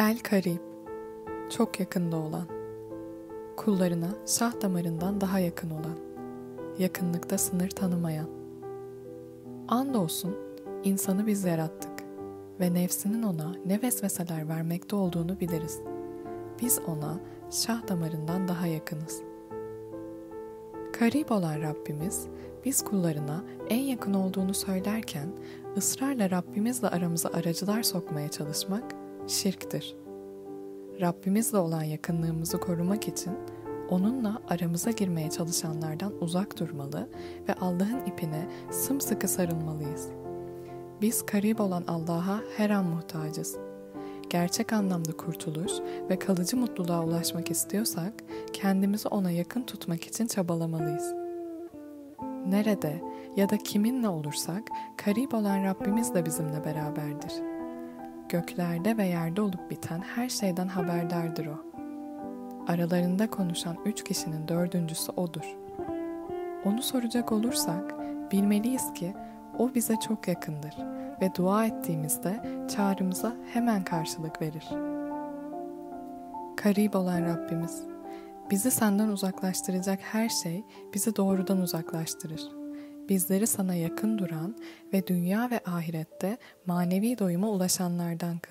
El Karib, çok yakında olan, kullarına şah damarından daha yakın olan, yakınlıkta sınır tanımayan. Andolsun insanı biz yarattık ve nefsinin ona ne vesveseler vermekte olduğunu biliriz. Biz ona şah damarından daha yakınız. Karib olan Rabbimiz, biz kullarına en yakın olduğunu söylerken, ısrarla Rabbimizle aramıza aracılar sokmaya çalışmak, şirktir. Rabbimizle olan yakınlığımızı korumak için onunla aramıza girmeye çalışanlardan uzak durmalı ve Allah'ın ipine sımsıkı sarılmalıyız. Biz karib olan Allah'a her an muhtacız. Gerçek anlamda kurtuluş ve kalıcı mutluluğa ulaşmak istiyorsak kendimizi ona yakın tutmak için çabalamalıyız. Nerede ya da kiminle olursak karib olan Rabbimiz de bizimle beraberdir.'' Göklerde ve yerde olup biten her şeyden haberdardır o. Aralarında konuşan üç kişinin dördüncüsü odur. Onu soracak olursak bilmeliyiz ki o bize çok yakındır ve dua ettiğimizde çağrımıza hemen karşılık verir. Karib olan Rabbimiz, bizi senden uzaklaştıracak her şey bizi doğrudan uzaklaştırır.'' Bizleri sana yakın duran ve dünya ve ahirette manevi doyuma ulaşanlardan kıl.